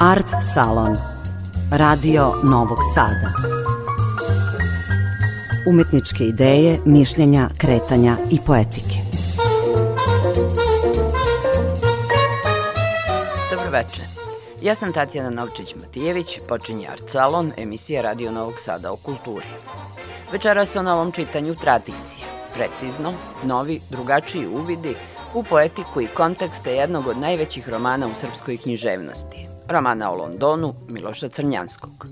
Art Salon Radio Novog Sada Umetničke ideje, mišljenja, kretanja i poetike Dobro večer. Ja sam Tatjana Novčić-Matijević, počinje Art Salon, emisija Radio Novog Sada o kulturi. Večeras o novom čitanju tradicije. Precizno, novi, drugačiji uvidi u poetiku i kontekste jednog od najvećih romana u srpskoj književnosti, romana o Londonu Miloša Crnjanskog.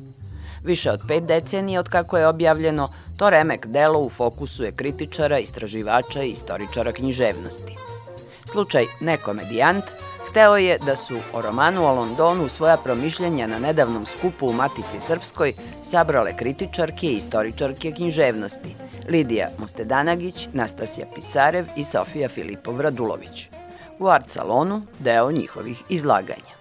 Više od pet decenija od kako je objavljeno, to remek delo u fokusu je kritičara, istraživača i istoričara književnosti. Slučaj Nekomedijant hteo je da su o romanu o Londonu svoja promišljenja na nedavnom skupu u Matici Srpskoj sabrale kritičarke i istoričarke književnosti – Lidija Mostedanagić, Nastasija Pisarev i Sofija Filipov Radulović. U art salonu deo njihovih izlaganja.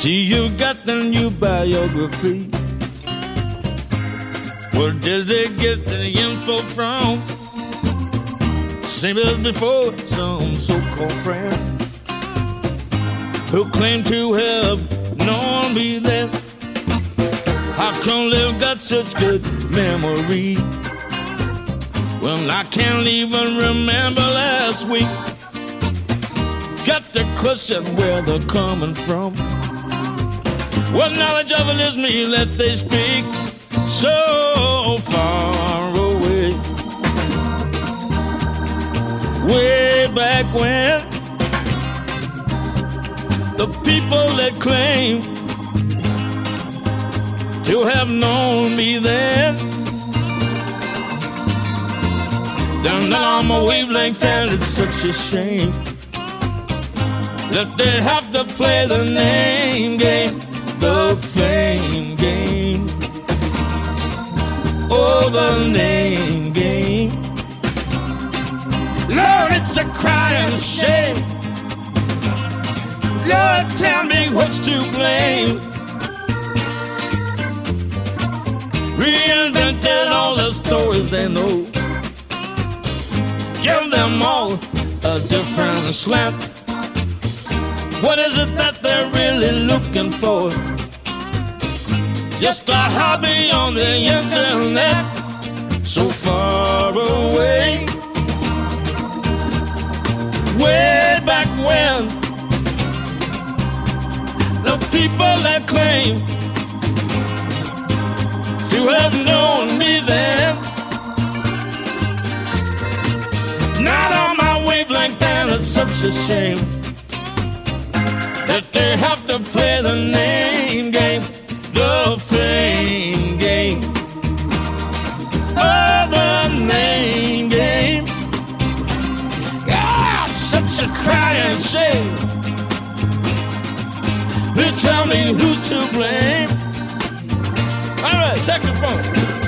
See, you got the new biography Where did they get the info from? Same as before, some so-called friends who claim to have known me then. How come they've got such good memory? Well, I can't even remember last week. Got to question where they're coming from. What knowledge of it is me that they speak? so far away. Way back when the people that claim to have known me then. Down I'm a wavelength and it's such a shame that they have to play the name game, the fame game. Oh, the name game. Lord, it's a crying shame. Lord, tell me what's to blame. Reinvented all the stories they know. Give them all a different slant. What is it that they're really looking for? just a hobby on the internet, so far away. Way back when the people that claim to have known me then, not on my wavelength, and it's such a shame they have to play the name game the fame game. Oh, the name game. Ah, such a crying shame. They tell me who's to blame. All right, saxophone. respect.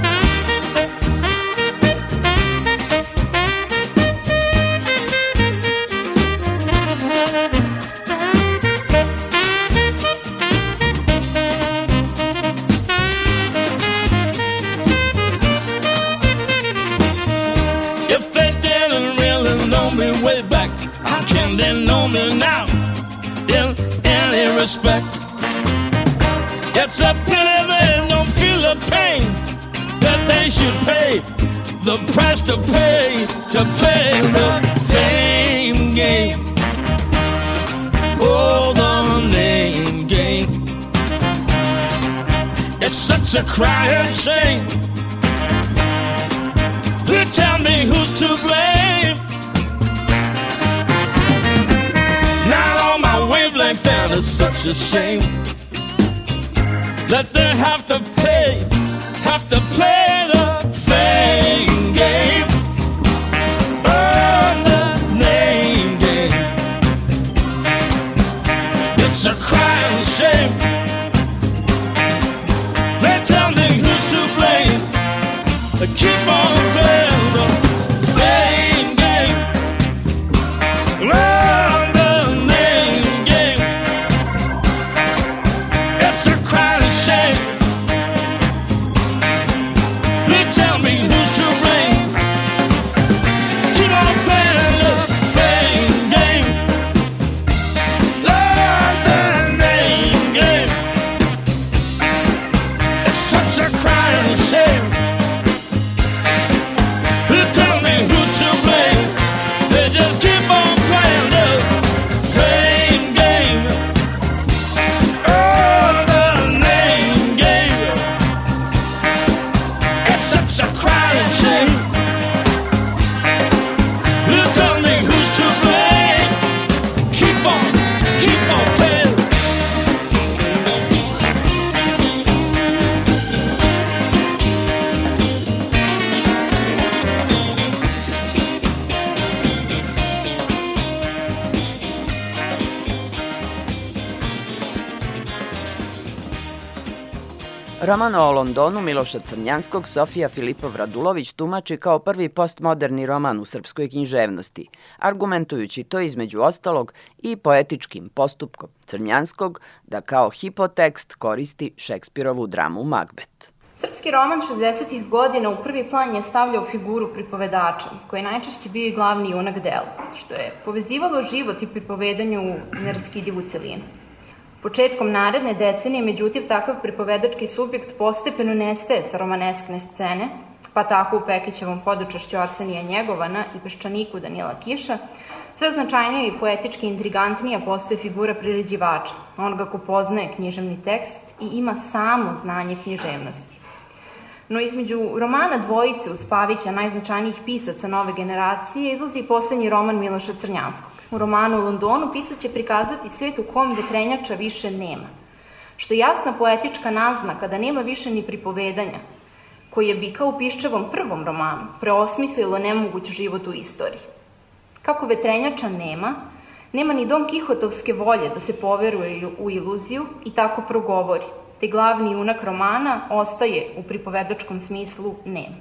It's a pity they don't feel the pain that they should pay, the price to pay to play the fame game. Oh, the name game. It's such a crying shame. Please tell me who's to blame. Now my wavelength, and it's such a shame that they have to pay, Roman o Londonu Miloša Crnjanskog Sofija Filipov Radulović tumači kao prvi postmoderni roman u srpskoj književnosti, argumentujući to između ostalog i poetičkim postupkom Crnjanskog da kao hipotekst koristi Šekspirovu dramu Macbeth. Srpski roman 60. godina u prvi plan je stavljao figuru pripovedača, koji je najčešće bio i glavni junak dela, što je povezivalo život i pripovedanju u neraskidivu celinu. Početkom naredne decenije, međutim, takav pripovedački subjekt postepeno nestaje sa romaneskne scene, pa tako u Pekićevom podučašću Arsenija Njegovana i Peščaniku Danila Kiša, sve značajnija i poetički intrigantnija postoje figura priređivača, onoga ko poznaje književni tekst i ima samo znanje književnosti. No između romana dvojice uz Pavića, najznačajnijih pisaca nove generacije, izlazi i poslednji roman Miloša Crnjanskog. U romanu u Londonu pisac će prikazati svet u kom vetrenjača više nema. Što je jasna poetička naznaka da nema više ni pripovedanja, koji je Bika u Piščevom prvom romanu preosmislilo nemoguć život u istoriji. Kako vetrenjača nema, nema ni Don Kihotovske volje da se poveruje u iluziju i tako progovori – te glavni junak romana ostaje u pripovedačkom smislu nem.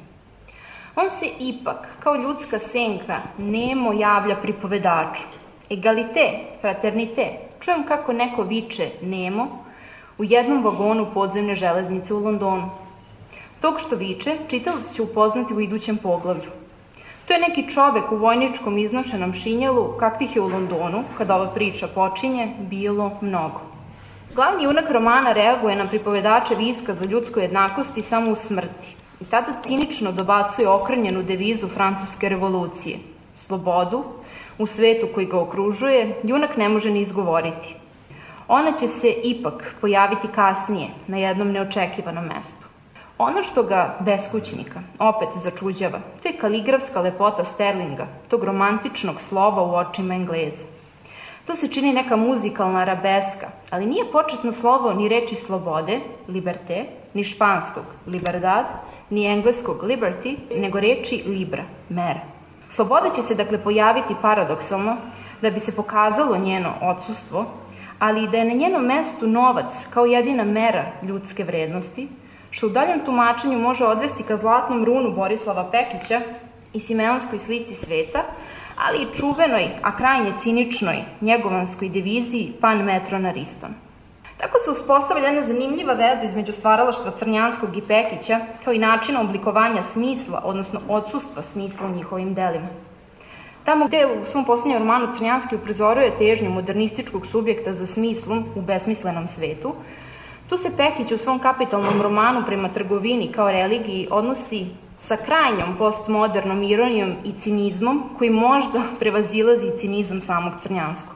On se ipak, kao ljudska senka, nemo javlja pripovedaču. Egalite, fraternite, čujem kako neko viče nemo u jednom vagonu podzemne železnice u Londonu. Tog što viče, čitalac će upoznati u idućem poglavlju. To je neki čovek u vojničkom iznošenom šinjelu, kakvih je u Londonu, kada ova priča počinje, bilo mnogo. Glavni junak romana reaguje na pripovedačev iskaz o ljudskoj jednakosti samo u smrti i tada cinično dobacuje okrenjenu devizu francuske revolucije. Slobodu, u svetu koji ga okružuje, junak ne može ni izgovoriti. Ona će se ipak pojaviti kasnije, na jednom neočekivanom mestu. Ono što ga beskućnika opet začuđava, to je kaligrafska lepota Sterlinga, tog romantičnog slova u očima Engleza. To se čini neka muzikalna arabeska, ali nije početno slovo ni reči slobode, liberte, ni španskog, liberdad, ni engleskog liberty, nego reči libra, mera. Sloboda će se dakle pojaviti paradoksalno da bi se pokazalo njeno odsustvo, ali i da je na njenom mestu novac kao jedina mera ljudske vrednosti, što u daljem tumačenju može odvesti ka zlatnom runu Borislava Pekića i Simeonskoj slici sveta, ali i čuvenoj, a krajnje ciničnoj njegovanskoj diviziji Pan Metron Ariston. Tako se uspostavlja jedna zanimljiva veza između stvaralaštva Crnjanskog i Pekića, kao i načina oblikovanja smisla, odnosno odsustva smisla u njihovim delima. Tamo gde u svom poslednjem romanu Crnjanski uprizoruje težnju modernističkog subjekta za smislom u besmislenom svetu, tu se Pekić u svom kapitalnom romanu prema trgovini kao religiji odnosi sa krajnjom postmodernom ironijom i cinizmom koji možda prevazilazi cinizam samog Crnjanskog.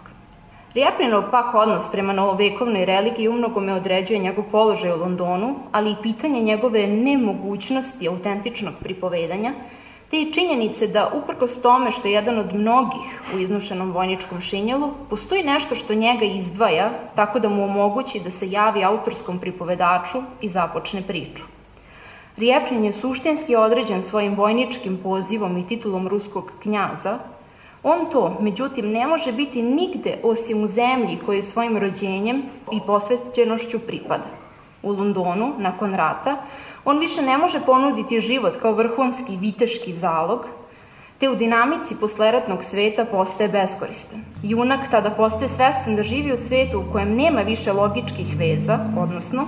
Rijaplinov pak odnos prema novovekovnoj religiji umnogome određuje njegov položaj u Londonu, ali i pitanje njegove nemogućnosti autentičnog pripovedanja, te i činjenice da, uprkos tome što je jedan od mnogih u iznušenom vojničkom šinjelu, postoji nešto što njega izdvaja tako da mu omogući da se javi autorskom pripovedaču i započne priču. Rijepljen je suštinski određen svojim vojničkim pozivom i titulom ruskog knjaza, on to, međutim, ne može biti nigde osim u zemlji koje svojim rođenjem i posvećenošću pripada. U Londonu, nakon rata, on više ne može ponuditi život kao vrhunski viteški zalog, te u dinamici posleratnog sveta postaje beskoristan. Junak tada postaje svestan da živi u svetu u kojem nema više logičkih veza, odnosno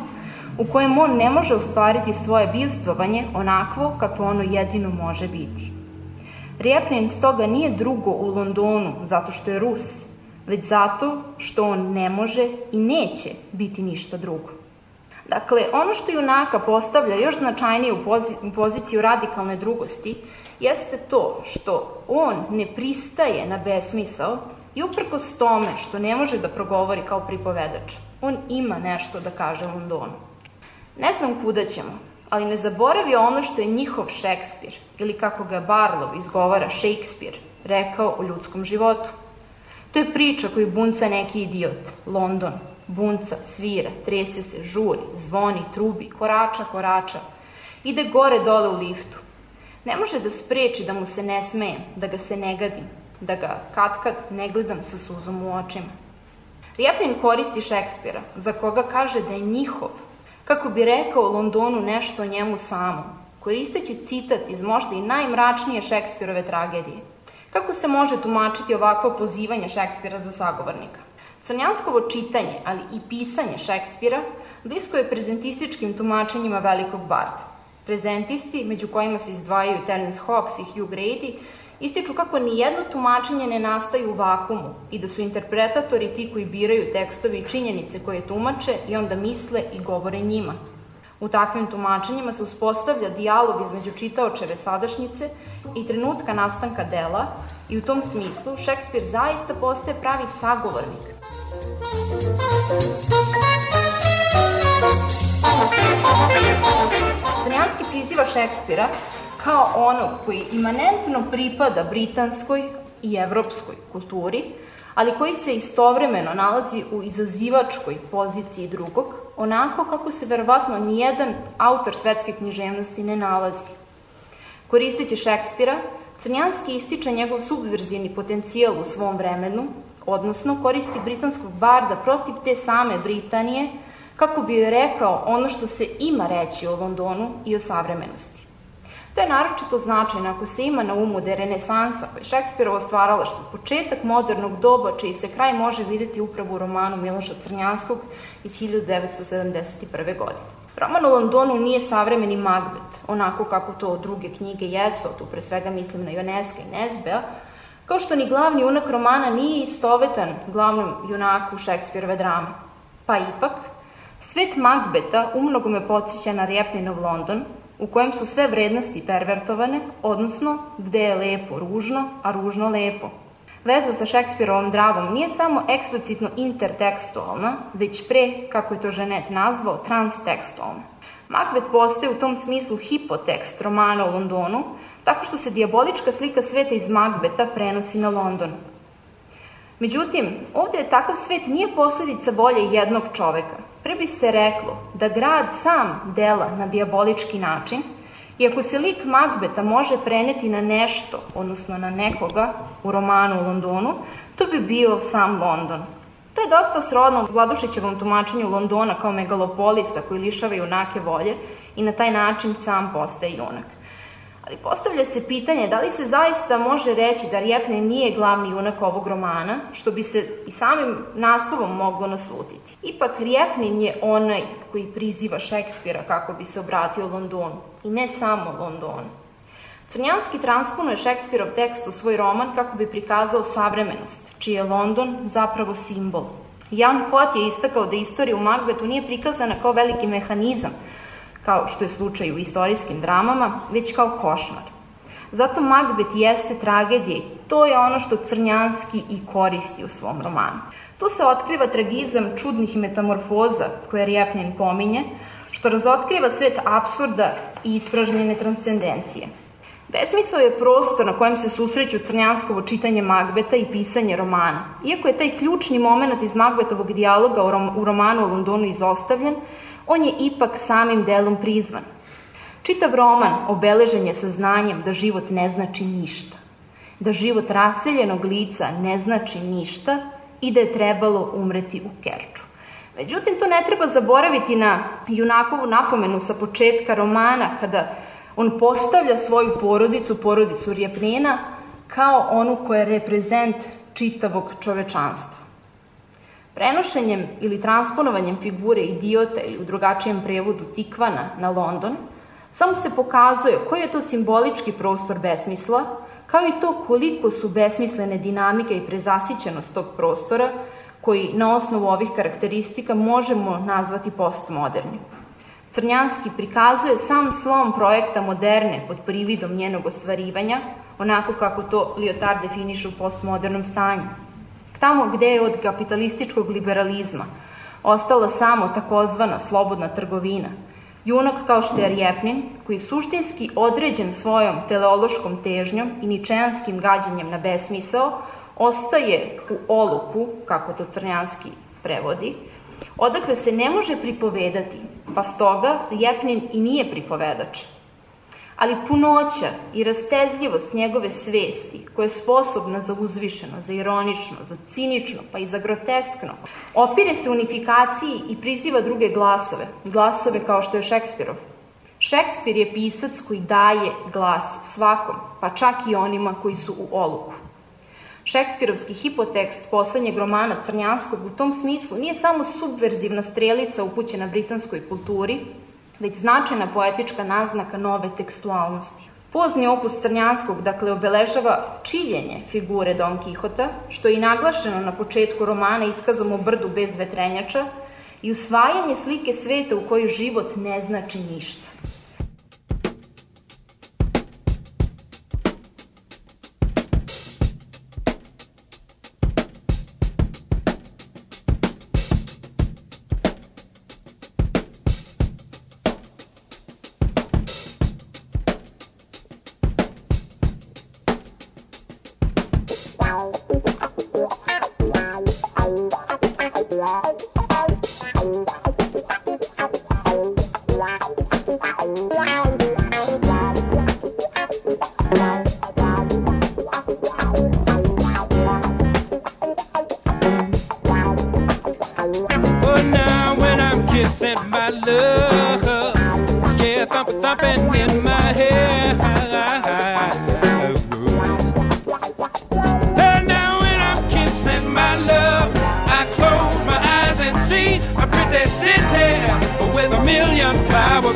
u kojem on ne može ostvariti svoje bivstvovanje onakvo kako ono jedino može biti. Rijeplin stoga nije drugo u Londonu zato što je Rus, već zato što on ne može i neće biti ništa drugo. Dakle, ono što junaka postavlja još značajnije u, pozi u poziciju radikalne drugosti jeste to što on ne pristaje na besmisao i uprkos tome što ne može da progovori kao pripovedač, on ima nešto da kaže Londonu. Ne znam kuda ćemo, ali ne zaboravi ono što je njihov Šekspir, ili kako ga Barlow izgovara Shakespeare, rekao o ljudskom životu. To je priča koju bunca neki idiot, London, bunca, svira, trese se, žuri, zvoni, trubi, korača, korača. Ide gore dole u liftu. Ne može da spreči da mu se ne smejem, da ga se ne gadim, da ga kad kad ne gledam sa suzom u očima. Rijeplin koristi Šekspira, za koga kaže da je njihov, kako bi rekao Londonu nešto o njemu samom, koristeći citat iz možda i najmračnije Šekspirove tragedije. Kako se može tumačiti ovakvo pozivanje Šekspira za sagovornika? Crnjanskovo čitanje, ali i pisanje Šekspira, blisko je prezentističkim tumačenjima velikog barda. Prezentisti, među kojima se izdvajaju Terence Hawkes i Hugh Grady, ističu kako ni jedno tumačenje ne nastaje u vakumu i da su interpretatori ti koji biraju tekstovi i činjenice koje tumače i onda misle i govore njima. U takvim tumačenjima se uspostavlja dijalog između čitaočeve sadašnjice i trenutka nastanka dela i u tom smislu Šekspir zaista postaje pravi sagovornik. Crnjanski priziva Šekspira kao onog koji imanentno pripada britanskoj i evropskoj kulturi, ali koji se istovremeno nalazi u izazivačkoj poziciji drugog, onako kako se verovatno nijedan autor svetske književnosti ne nalazi. Koristeći Šekspira, Crnjanski ističe njegov subverzivni potencijal u svom vremenu, odnosno koristi britanskog barda protiv te same Britanije, kako bi joj rekao ono što se ima reći o Londonu i o savremenosti. To je naročito značajno ako se ima na umu da je renesansa, koja je što početak modernog doba, čiji se kraj može videti upravo u romanu Miloša Crnjanskog iz 1971. godine. Roman o Londonu nije savremeni Macbeth, onako kako to druge knjige jesu, tu pre svega mislim na Ioneska i Nesbea, kao što ni glavni junak romana nije istovetan glavnom junaku Šekspirove drame. Pa ipak, svet Macbeta umnogo me podsjeća na Rjepninov London, u kojem su sve vrednosti pervertovane, odnosno gde je lepo ružno, a ružno lepo. Veza sa Šekspirovom dragom nije samo eksplicitno intertekstualna, već pre, kako je to Ženet nazvao, transtekstualna. Macbeth postaje u tom smislu hipotekst romana o Londonu, tako što se diabolička slika sveta iz Macbeta prenosi na London. Međutim, ovde je takav svet nije posledica volje jednog čoveka, Pre bi se reklo da grad sam dela na diabolički način, i ako se lik Magbeta može preneti na nešto, odnosno na nekoga u romanu u Londonu, to bi bio sam London. To je dosta srodno Vladušićevom tumačenju Londona kao megalopolisa koji lišava junake volje i na taj način sam postaje junak. Ali postavlja se pitanje da li se zaista može reći da Rjepne nije glavni junak ovog romana, što bi se i samim naslovom moglo naslutiti. Ipak Rjepnin je onaj koji priziva Šekspira kako bi se obratio Londonu, i ne samo Londonu. Crnjanski transponuje Šekspirov tekst u svoj roman kako bi prikazao savremenost, čiji je London zapravo simbol. Jan Pot je istakao da istorija u Magbetu nije prikazana kao veliki mehanizam, kao što je slučaj u istorijskim dramama, već kao košmar. Zato Macbeth jeste tragedija i to je ono što Crnjanski i koristi u svom romanu. Tu se otkriva tragizam čudnih metamorfoza koje Rjepnin pominje, što razotkriva svet absurda i ispražnjene transcendencije. Besmisao je prostor na kojem se susreću Crnjanskovo čitanje Magbeta i pisanje romana. Iako je taj ključni moment iz Magbetovog dijaloga u romanu o Londonu izostavljen, on je ipak samim delom prizvan. Čitav roman obeležen je saznanjem da život ne znači ništa, da život raseljenog lica ne znači ništa i da je trebalo umreti u Kerču. Međutim, to ne treba zaboraviti na junakovu napomenu sa početka romana, kada on postavlja svoju porodicu, porodicu Rijepnina, kao onu koja je reprezent čitavog čovečanstva. Prenošenjem ili transponovanjem figure idiota ili u drugačijem prevodu tikvana na London, samo se pokazuje koji je to simbolički prostor besmisla, kao i to koliko su besmislene dinamike i prezasićenost tog prostora, koji na osnovu ovih karakteristika možemo nazvati postmodernim. Crnjanski prikazuje sam slom projekta moderne pod prividom njenog ostvarivanja, onako kako to Lyotard definiše u postmodernom stanju. Tamo gde je od kapitalističkog liberalizma ostala samo takozvana slobodna trgovina, junak kao što je Rjepnin, koji suštinski određen svojom teleološkom težnjom i ničejanskim gađanjem na besmisao, ostaje u oluku, kako to Crnjanski prevodi, odakle se ne može pripovedati, pa stoga Rjepnin i nije pripovedač. Ali punoća i rastezljivost njegove svesti, koja je sposobna za uzvišeno, za ironično, za cinično, pa i za groteskno, opire se unifikaciji i priziva druge glasove, glasove kao što je Šekspirov. Šekspir je pisac koji daje glas svakom, pa čak i onima koji su u oluku. Šekspirovski hipotekst poslednjeg romana Crnjanskog u tom smislu nije samo subverzivna strelica upućena britanskoj kulturi, već značajna poetička naznaka nove tekstualnosti. Pozni opus Crnjanskog, dakle, obeležava čiljenje figure Don Kihota, što je i naglašeno na početku romana iskazom o brdu bez vetrenjača i usvajanje slike sveta u kojoj život ne znači ništa.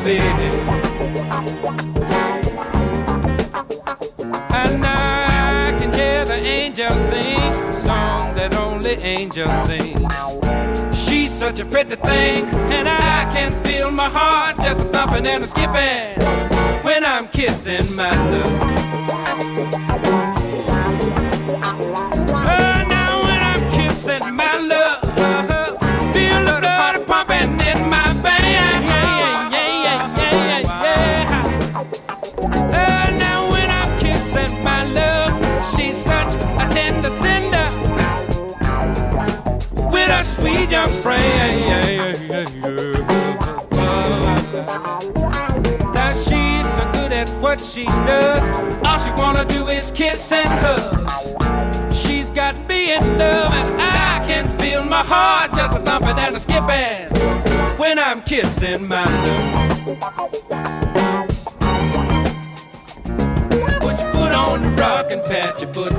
And I can hear the angels sing, that only angels sing. She's such a pretty thing, and I can feel my heart just a thumping and a skipping when I'm kissing my love. That she's so she's got me in love, and I can feel my heart just a thumping and a skipping when I'm kissing my love. On the rock and pat your foot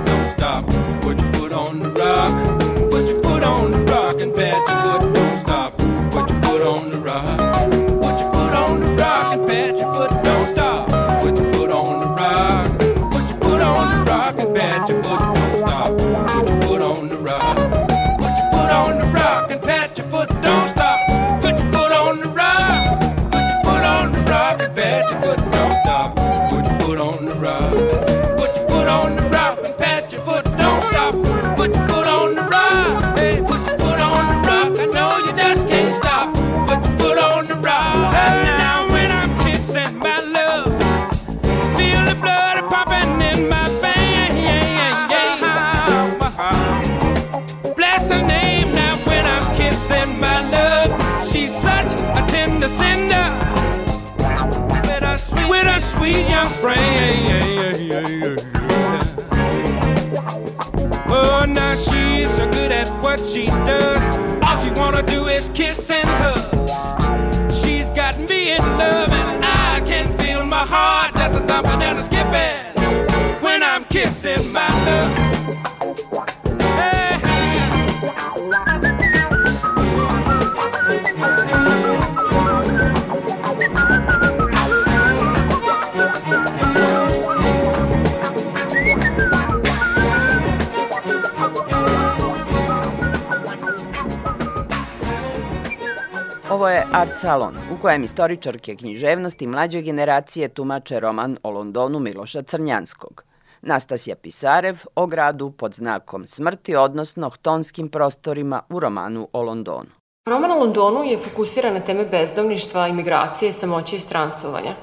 Art Salon, u kojem istoričarke književnosti mlađe generacije tumače roman o Londonu Miloša Crnjanskog. Nastasija Pisarev o gradu pod znakom smrti, odnosno htonskim prostorima u romanu o Londonu. Roman o Londonu je fokusiran na teme bezdovništva, imigracije, samoće i stranstvovanja.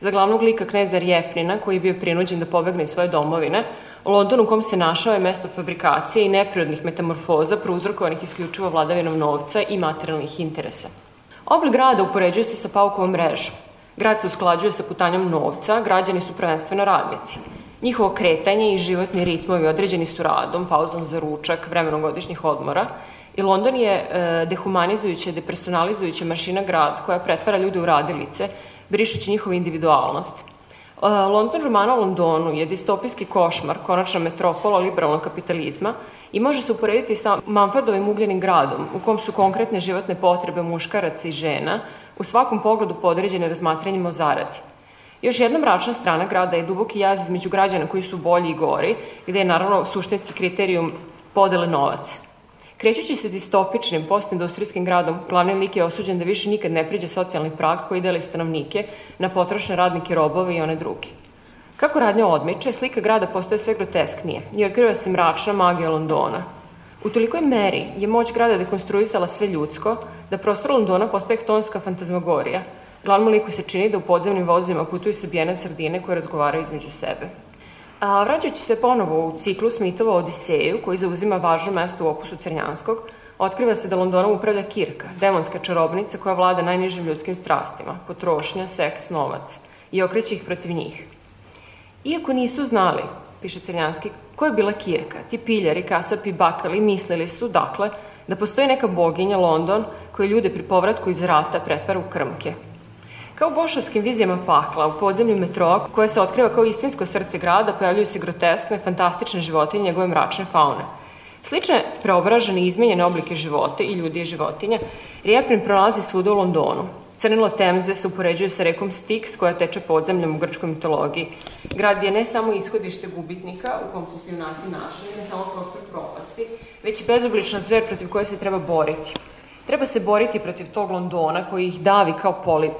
Za glavnog lika kneza Rjepnina, koji je bio prinuđen da pobegne iz svoje domovine, London u kom se našao je mesto fabrikacije i neprirodnih metamorfoza prouzrokovanih isključivo vladavinom novca i materijalnih interesa. Oblik grada upoređuje se sa paukovom mrežom. Grad se usklađuje sa putanjom novca, građani su prvenstveno radnici. Njihovo kretanje i životni ritmovi određeni su radom, pauzom za ručak, vremenom godišnjih odmora i London je e, dehumanizujuća, depersonalizujuća mašina grad koja pretvara ljude u radilice, brišući njihovu individualnost. E, London romana o Londonu je distopijski košmar, konačna metropola liberalnog kapitalizma i može se uporediti sa Manfredovim ugljenim gradom, u kom su konkretne životne potrebe muškaraca i žena u svakom pogledu podređene razmatranjima o zaradi. Još jedna mračna strana grada je duboki jaz između građana koji su bolji i gori, gde je naravno suštinski kriterijum podele novac. Krećući se distopičnim postindustrijskim gradom, glavni lik je osuđen da više nikad ne priđe socijalni prag koji deli stanovnike na potrošne radnike, robove i one drugi. Kako radnja odmiče, slika grada postaje sve grotesknije i otkriva se mračna magija Londona. U tolikoj meri je moć grada dekonstruisala sve ljudsko da prostor Londona postaje htonska fantazmagorija. Glavnom liku se čini da u podzemnim vozima putuju sabijene sardine koje razgovaraju između sebe. A, vraćajući se ponovo u ciklu Smithova Odiseju, koji zauzima važno mesto u opusu Crnjanskog, otkriva se da Londonom upravlja Kirka, demonska čarobnica koja vlada najnižim ljudskim strastima, potrošnja, seks, novac, i okreće ih protiv njih. Iako nisu znali, piše Crnjanski, ko je bila Kirka, ti piljari, kasapi, bakali, mislili su, dakle, da postoji neka boginja London koja ljude pri povratku iz rata pretvara u krmke. Kao u bošovskim vizijama pakla, u podzemlju metroa, koje se otkriva kao istinsko srce grada, pojavljuju se groteskne, fantastične životinje njegove mračne faune. Slične preobražene i izmenjene oblike života i ljudi i životinja Rijeprin prolazi svuda u Londonu. Crnilo Temze se upoređuje sa rekom Styx koja teče podzemljom u grčkoj mitologiji. Grad je ne samo ishodište gubitnika u kom su se junaci našli, ne samo prostor propasti, već i bezoblična zver protiv koje se treba boriti. Treba se boriti protiv tog Londona koji ih davi kao polip.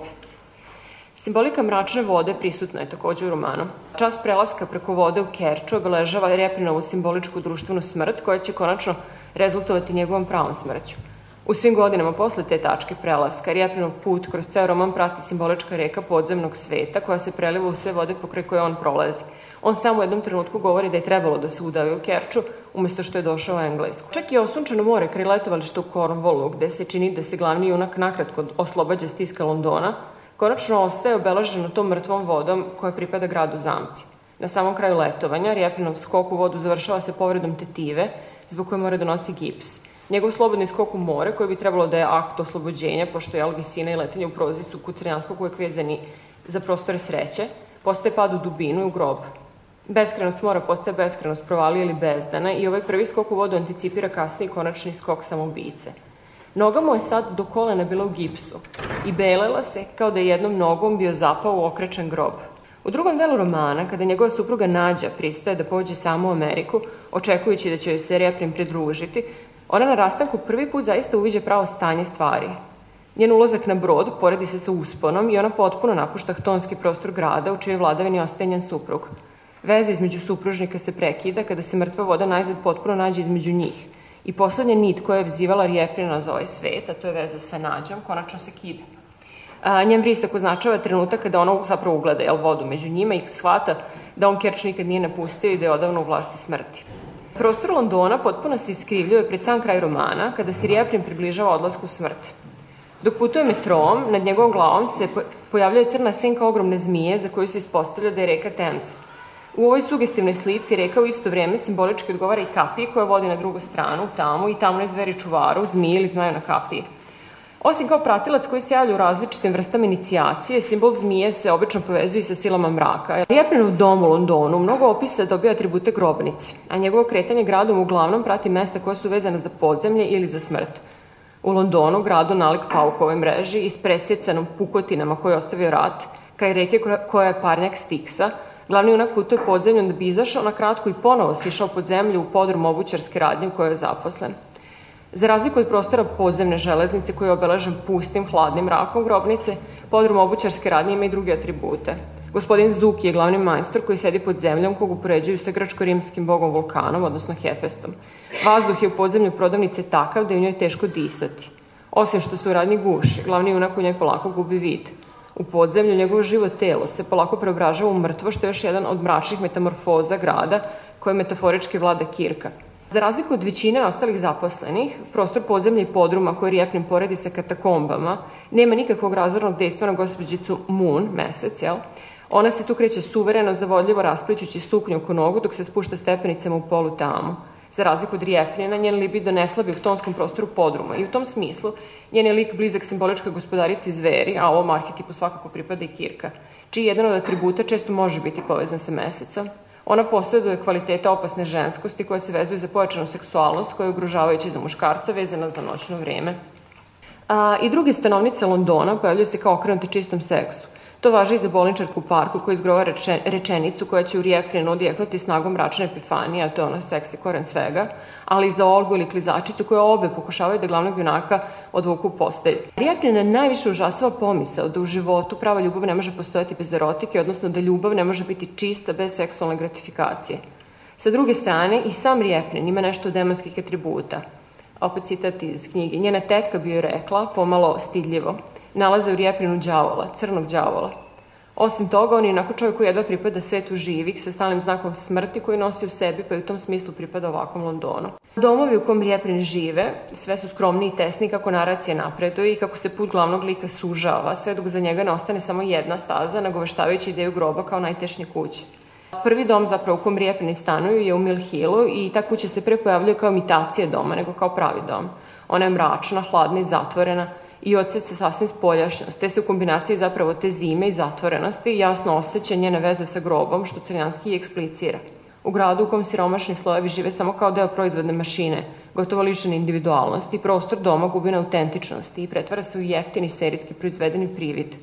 Simbolika mračne vode prisutna je takođe u romanu. Čas prelaska preko vode u Kerču obeležava Repinovu simboličku društvenu smrt koja će konačno rezultovati njegovom pravom smrću. U svim godinama posle te tačke prelaska, Rjepinov put kroz ceo roman prati simbolička reka podzemnog sveta koja se preliva u sve vode pokraj koje on prolazi. On samo u jednom trenutku govori da je trebalo da se udavi u Kerču, umesto što je došao u Englesku. Čak i osunčeno more kraj letovališta u Cornwallu, gde se čini da se glavni junak nakratko oslobađa stiska Londona, konačno ostaje obeleženo tom mrtvom vodom koja pripada gradu Zamci. Na samom kraju letovanja, Rjepinov skok u vodu završava se povredom tetive, zbog koje mora da nosi gips. Njegov slobodni skok u more, koji bi trebalo da je akt oslobođenja, pošto je visina i letenje u prozi su kod Trijanskog uvek vezani za prostore sreće, postaje pad u dubinu i u grob. Beskrenost mora postaje beskrenost provalije ili bezdana i ovaj prvi skok u vodu anticipira kasniji konačni skok samoubice. Noga mu je sad do kolena bila u gipsu i belela se kao da je jednom nogom bio zapao u okrečen grob. U drugom delu romana, kada njegova supruga Nađa pristaje da pođe samo u Ameriku, očekujući da će joj se Reprim pridružiti, Ona na rastanku prvi put zaista uviđa pravo stanje stvari. Njen ulazak na brod poredi se sa usponom i ona potpuno napušta htonski prostor grada u čijoj vladavini ostaje njen suprug. Veza između supružnika se prekida kada se mrtva voda najzad potpuno nađe između njih. I poslednja nit koja je vzivala Rijeprina za ovaj svet, a to je veza sa nađom, konačno se kide. A, njen vrisak označava trenutak kada ona zapravo ugleda jel, vodu među njima i shvata da on Kerč nikad nije napustio i da je odavno u vlasti smrti. Prostor Londona potpuno se iskrivljuje pred sam kraj romana, kada se Rijeprin približava odlasku smrti. Dok putuje metrom, nad njegovom glavom se pojavljuje crna senka ogromne zmije za koju se ispostavlja da je reka Thames. U ovoj sugestivnoj slici reka u isto vrijeme simbolički odgovara i kapiji koja vodi na drugu stranu, tamo i tamo je zveri čuvaru, zmije ili zmaju na kapiji. Osim kao pratilac koji se javlja u različitim vrstama inicijacije, simbol zmije se obično povezuje sa silama mraka. Rjepinov dom u Londonu mnogo opisa dobija atribute grobnice, a njegovo kretanje gradom uglavnom prati mesta koja su vezane za podzemlje ili za smrt. U Londonu, gradu nalik paukove mreži i s presjecanom pukotinama koje je ostavio rat, kraj reke koja je parnjak Stiksa, glavni junak putuje podzemljom da bi izašao na kratko i ponovo sišao pod zemlju u podrum obućarske radnje u kojoj je zaposlen. Za razliku od prostora podzemne železnice koji je obeležen pustim, hladnim mrakom grobnice, podrum obućarske radnje ima i druge atribute. Gospodin Zuki je glavni majstor koji sedi pod zemljom kog upoređuju sa grčko-rimskim bogom vulkanom, odnosno Hefestom. Vazduh je u podzemlju prodavnice takav da je u njoj teško disati. Osim što se u radnji guši, glavni junak u njoj polako gubi vid. U podzemlju njegovo živo telo se polako preobražava u mrtvo, što je još jedan od mračnih metamorfoza grada koje metaforički vlada Kirka – Za razliku od većine ostalih zaposlenih, prostor podzemlja i podruma koji Rijepnin poredi sa katakombama nema nikakvog razvornog dejstva na gospođicu Moon, mesec, jel? Ona se tu kreće suvereno, zavodljivo raspličući suknju oko nogu dok se spušta stepenicama u polu tamu. Za razliku od Rijepnjena, njen libido ne slabi u tonskom prostoru podruma i u tom smislu njen je lik blizak simboličkoj gospodarici zveri, a ovom arhetipu svakako pripada i Kirka, čiji jedan od atributa često može biti povezan sa mesecom. Ona posjeduje kvaliteta opasne ženskosti koja se vezuje za pojačanu seksualnost koja je ugrožavajuća za muškarca vezana za noćno vreme. A, I druge stanovnice Londona pojavljaju se kao okrenuti čistom seksu. To važi i za bolničarku parku koji izgrova reče, rečenicu koja će u Rijeplinu odjeknuti snagom mračne epifanije, a to je ono seksi koren svega, ali i za Olgu ili klizačicu koje obe pokušavaju da glavnog junaka odvuku postelj. Rijeplina najviše užasava pomisao da u životu prava ljubav ne može postojati bez erotike, odnosno da ljubav ne može biti čista bez seksualne gratifikacije. Sa druge strane, i sam Rijeplin ima nešto demonskih atributa. Opet citat iz knjige. Njena tetka bi joj rekla, pomalo stidljivo, nalaze u Rijeplinu đavola, crnog đavola. Osim toga, on je onako čovjek koji jedva pripada svetu živih sa stalnim znakom smrti koji nosi u sebi, pa i u tom smislu pripada ovakvom Londonu. Domovi u kom Rijeprin žive, sve su skromni i tesni kako naracija napreduje i kako se put glavnog lika sužava, sve dok za njega ne ostane samo jedna staza, nagoveštavajući ideju groba kao najtešnje kuće. Prvi dom zapravo u kom Rijepini stanuju je u Mill Hillu i ta kuća se pre pojavljuje kao imitacija doma nego kao pravi dom. Ona je mračna, hladna i zatvorena, i odsec se sasvim spoljašnjost, te se u kombinaciji zapravo te zime i zatvorenosti jasno osjeća njene veze sa grobom, što Crnjanski i eksplicira. U gradu u kom siromašni slojevi žive samo kao deo proizvodne mašine, gotovo lišene individualnosti, prostor doma gubi na autentičnosti i pretvara se u jeftini serijski proizvedeni privid.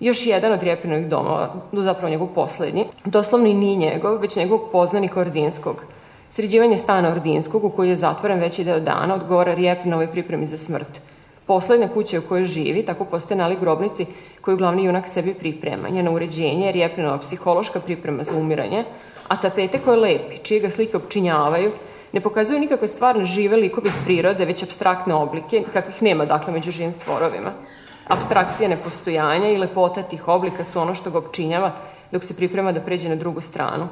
Još jedan od Rijepinovih domova, zapravo njegov poslednji, doslovno i nije njegov, već njegovog poznanika Ordinskog. Sređivanje stana Ordinskog, u koji je zatvoren veći deo dana, odgovara Rijepinovoj pripremi za smrt – Poslednja kuća u kojoj živi, tako postaje nalik grobnici koju glavni junak sebi priprema. Njeno uređenje je Rijeprinova psihološka priprema za umiranje, a tapete koje lepi, čije ga slike opčinjavaju, ne pokazuju nikakve stvarne žive likove iz prirode, već abstraktne oblike, kakvih nema, dakle, među živim stvorovima. Abstrakcija nepostojanja i lepota tih oblika su ono što ga opčinjava dok se priprema da pređe na drugu stranu.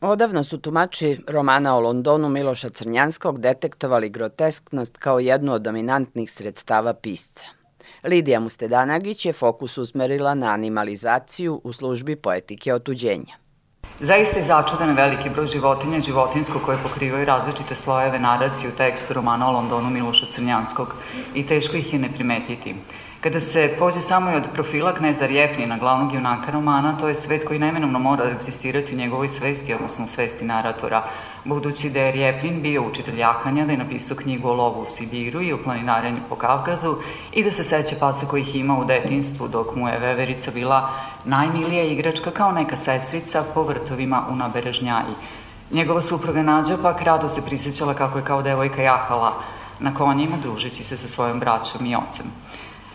Odavno su tumači romana o Londonu Miloša Crnjanskog detektovali grotesknost kao jednu od dominantnih sredstava pisca. Lidija Mustedanagić je fokus usmerila na animalizaciju u službi poetike otuđenja. Zaista je začudan veliki broj životinja životinsko koje pokrivaju različite slojeve naracije u tekstu romana o Londonu Miloša Crnjanskog i teško ih je ne primetiti. Kada se pođe samo i od profila kneza Rjepnina, glavnog junaka romana, to je svet koji najmenomno mora eksistirati u njegovoj svesti, odnosno u svesti naratora, budući da je Rjepnin bio učitelj jahanja, da je napisao knjigu o lovu u Sibiru i o planinarenju po Kavkazu i da se seća paca kojih ima u detinstvu dok mu je veverica bila najmilija igračka kao neka sestrica po vrtovima u naberežnjaji. Njegova supruga Nađa pak rado se prisjećala kako je kao devojka jahala na konjima družeći se sa svojom braćom i ocem.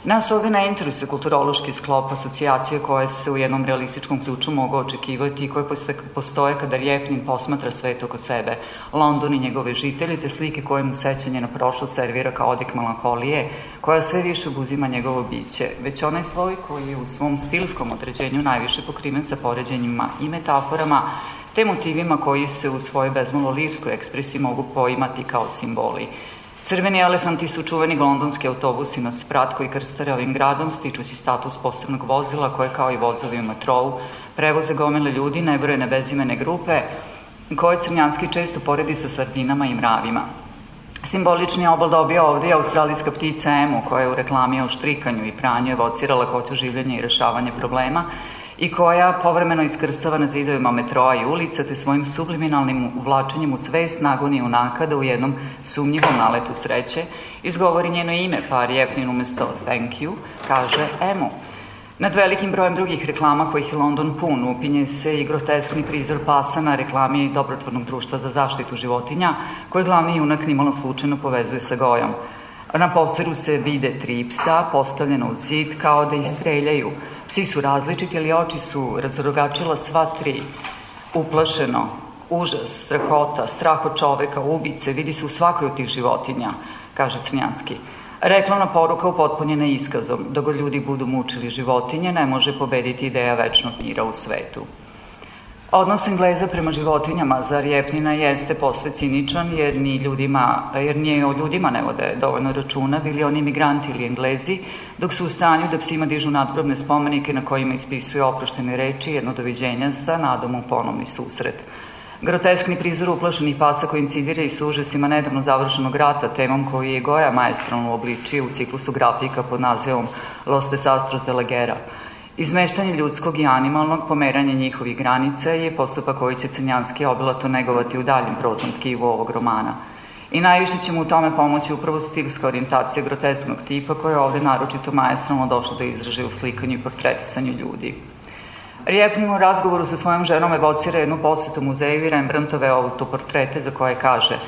Nas ovde ne interesuje kulturološki sklop asocijacije koje se u jednom realističkom ključu mogu očekivati i koje postoje kada Rjepnin posmatra svet oko sebe, London i njegove žitelji, te slike koje mu sećanje na prošlo servira kao odik melanholije, koja sve više obuzima njegovo biće, već onaj sloj koji je u svom stilskom određenju najviše pokriven sa poređenjima i metaforama, te motivima koji se u svojoj bezmalo lirskoj ekspresiji mogu poimati kao simboli – Crveni elefanti su čuveni londonski autobusi na sprat koji krstare ovim gradom, stičući status posebnog vozila koje kao i vozovi u metrovu prevoze gomile ljudi, nebrojene bezimene grupe, koje Crnjanski često poredi sa sardinama i mravima. Simbolični obal dobija ovde je australijska ptica emu koja je u reklami o štrikanju i pranju evocirala hoću življenja i rešavanje problema, i koja povremeno iskrsava na zidovima metroa i ulica te svojim subliminalnim uvlačenjem u svest nagoni unaka da u jednom sumnjivom naletu sreće izgovori njeno ime, pa Rjepnin umesto thank you kaže emo. Nad velikim brojem drugih reklama kojih je London pun upinje se i groteskni prizor pasa na reklami Dobrotvornog društva za zaštitu životinja, koje glavni junak nimalo slučajno povezuje sa gojom. Na posteru se vide tri psa postavljena u zid kao da istreljaju, Psi su različiti, ali oči su razrogačila sva tri. Uplašeno, užas, strahota, strah od čoveka, ubice, vidi se u svakoj od tih životinja, kaže Crnjanski. Reklamna poruka upotpunjena iskazom, da go ljudi budu mučili životinje, ne može pobediti ideja večnog mira u svetu. Odnos Engleza prema životinjama za Rjepnina jeste posve ciničan jer ni, ljudima, jer ni o ljudima ne vode dovoljno računa, bili oni migranti ili Englezi, dok su u stanju da psima dižu nadgrobne spomenike na kojima ispisuju oproštene reči, jedno doviđenja sa nadom u ponovni susret. Groteskni prizor uplašenih pasa koji incidira i s užasima nedavno završenog rata, temom koji je Goja maestralno obličio u ciklusu grafika pod nazivom Los Desastros de la Guerra – Izmeštanje ljudskog i animalnog, pomeranje njihovih granica je postupak koji će Crnjanski obilato negovati u daljem proznom tkivu ovog romana. I najviše će mu u tome pomoći upravo stilska orijentacija grotesknog tipa koja je ovde naročito majestralno došla do izražaja u slikanju i portretisanju ljudi. Rijepnin u razgovoru sa svojom ženom evocira jednu posetu muzeju i Rembrandtove autoportrete za koje kaže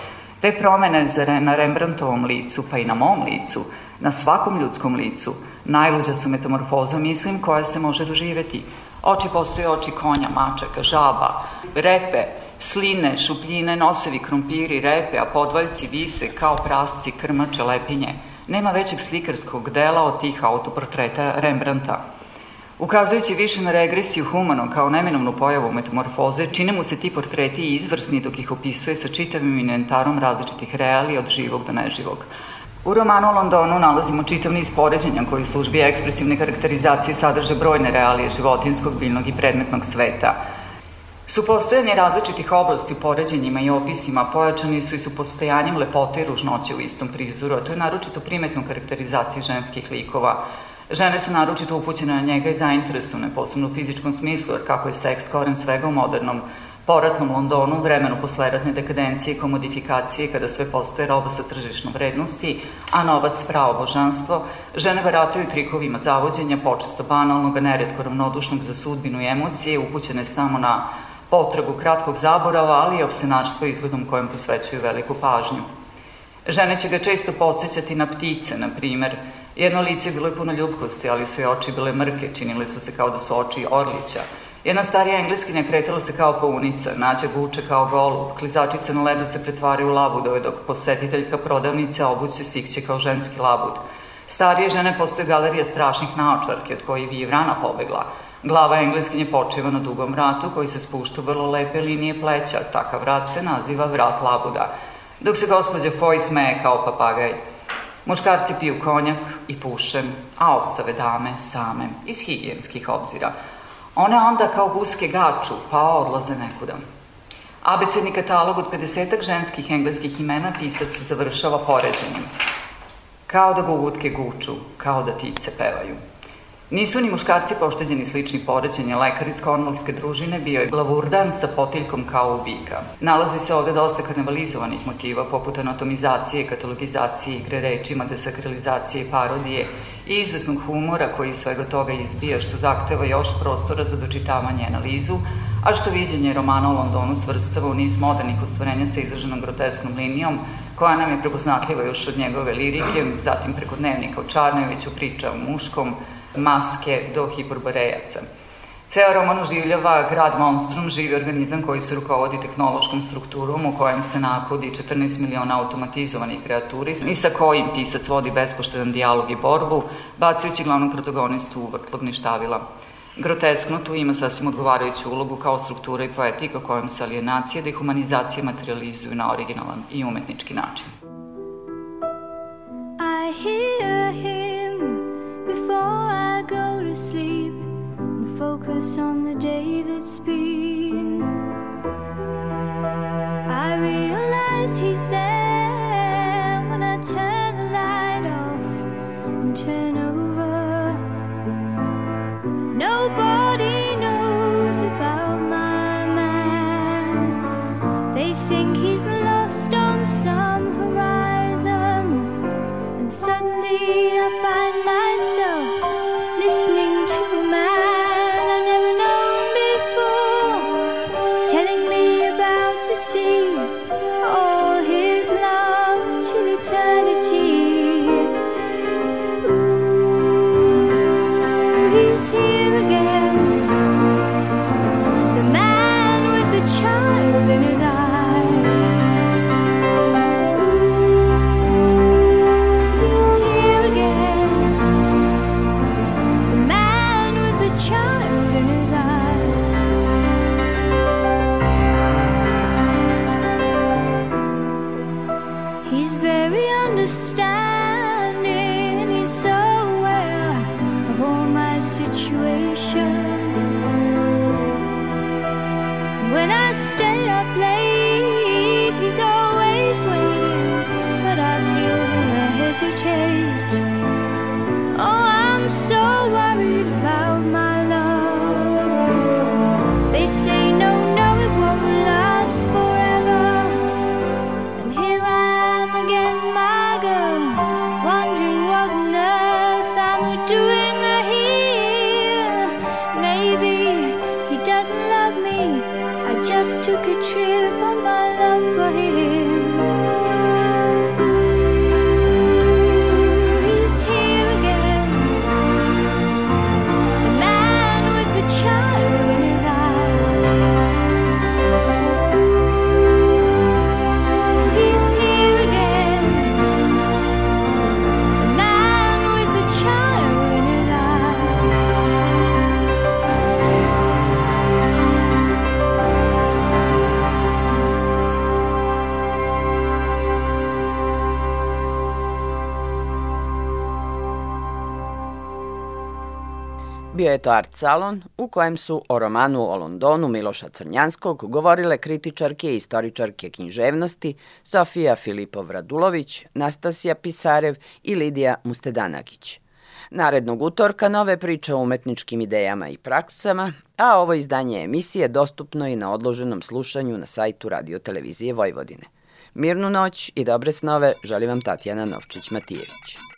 te promene na Rembrandtovom licu, pa i na mom licu, na svakom ljudskom licu – Najluđa su metamorfoza, mislim, koja se može doživeti. Oči postoje oči konja, mačaka, žaba, repe, sline, šupljine, nosevi, krompiri, repe, a podvaljci vise kao prasci, krmače, lepinje. Nema većeg slikarskog dela od tih autoportreta Rembrandta. Ukazujući više na regresiju humanog kao neminovnu pojavu metamorfoze, čine mu se ti portreti izvrsni dok ih opisuje sa čitavim inventarom različitih realija od živog do neživog. U romanu Londonu nalazimo čitav niz poređenja koji u službi ekspresivne karakterizacije sadrže brojne realije životinskog, biljnog i predmetnog sveta. Supostojanje različitih oblasti u poređenjima i opisima pojačani su i su postojanjem lepote i ružnoće u istom prizoru, a to je naročito primetno karakterizaciji ženskih likova. Žene su naročito upućene na njega i zainteresovane, posebno u fizičkom smislu, jer kako je seks koren svega u modernom poratnom Londonu, vremenu posleratne dekadencije i komodifikacije, kada sve postoje roba sa tržišnom vrednosti, a novac pravo božanstvo, žene varataju trikovima zavođenja, počesto banalnog, a neredko ravnodušnog za sudbinu i emocije, upućene samo na potrebu kratkog zaborava, ali i opsenarstvo izgledom kojem posvećuju veliku pažnju. Žene će ga često podsjećati na ptice, na primer. Jedno lice bilo je puno ljubkosti, ali su i oči bile mrke, činile su se kao da su oči orlića. Jedna starija engleskinja kretala se kao paunica, nađe guče kao golub, klizačice na ledu se pretvaraju u labudove, dok posetiteljka prodavnice obuće sikće kao ženski labud. Starije žene postoje galerija strašnih naočarki, od koji bi vrana pobegla. Glava engleskinje počiva na dugom vratu koji se spušta vrlo lepe linije pleća. Takav vrat se naziva vrat labuda. Dok se gospođa Foy smeje kao papagaj. Muškarci piju konjak i puše, a ostave dame same, iz higijenskih obzira – One onda kao guske gaču, pa odlaze nekuda. Abecedni katalog od 50 ženskih engleskih imena pisac završava poređenjem. Kao da go utke guču, kao da tice pevaju. Nisu ni muškarci pošteđeni slični poređenja. Lekar iz Kornolske družine bio je glavurdan sa potiljkom kao ubika. Nalazi se ovde dosta karnevalizovanih motiva, poput anatomizacije, katalogizacije, igre rečima, desakralizacije i parodije i izvesnog humora koji svega toga izbija, što zahteva još prostora za dočitavanje i analizu, a što viđenje romana o Londonu svrstava u niz modernih ostvarenja sa izraženom grotesknom linijom, koja nam je prepoznatljiva još od njegove lirike, zatim preko dnevnika o Čarneviću, priča o muškom, maske do hiperborejaca. Ceo roman oživljava grad monstrum, živi organizam koji se rukovodi tehnološkom strukturom u kojem se napodi 14 miliona automatizovanih kreaturi i sa kojim pisac vodi bespoštedan dijalog i borbu, bacajući glavnog protagonistu u vrtlog ništavila. Groteskno tu ima sasvim odgovarajuću ulogu kao struktura i poetika kojom se alienacija, dehumanizacija materializuju na originalan i umetnički način. I hear him before I go to sleep and focus on the day that's been. I realize he's there when I turn the light off and turn over. Nobody knows about my man. They think he's lost on some horizon, and suddenly I find just took a trip je to art salon u kojem su o romanu o Londonu Miloša Crnjanskog govorile kritičarke i istoričarke književnosti Sofija Filipov-Radulović, Nastasija Pisarev i Lidija Mustedanagić. Narednog utorka nove priče o umetničkim idejama i praksama, a ovo izdanje emisije dostupno i na odloženom slušanju na sajtu Radio Televizije Vojvodine. Mirnu noć i dobre snove želi vam Tatjana Novčić-Matijević.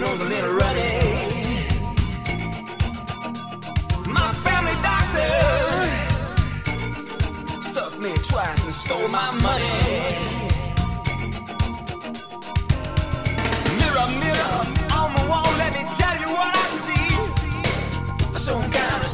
nose a little ruddy. My family doctor stuck me twice and stole my money. mirror mirror on the wall, let me tell you what I see. Some kind of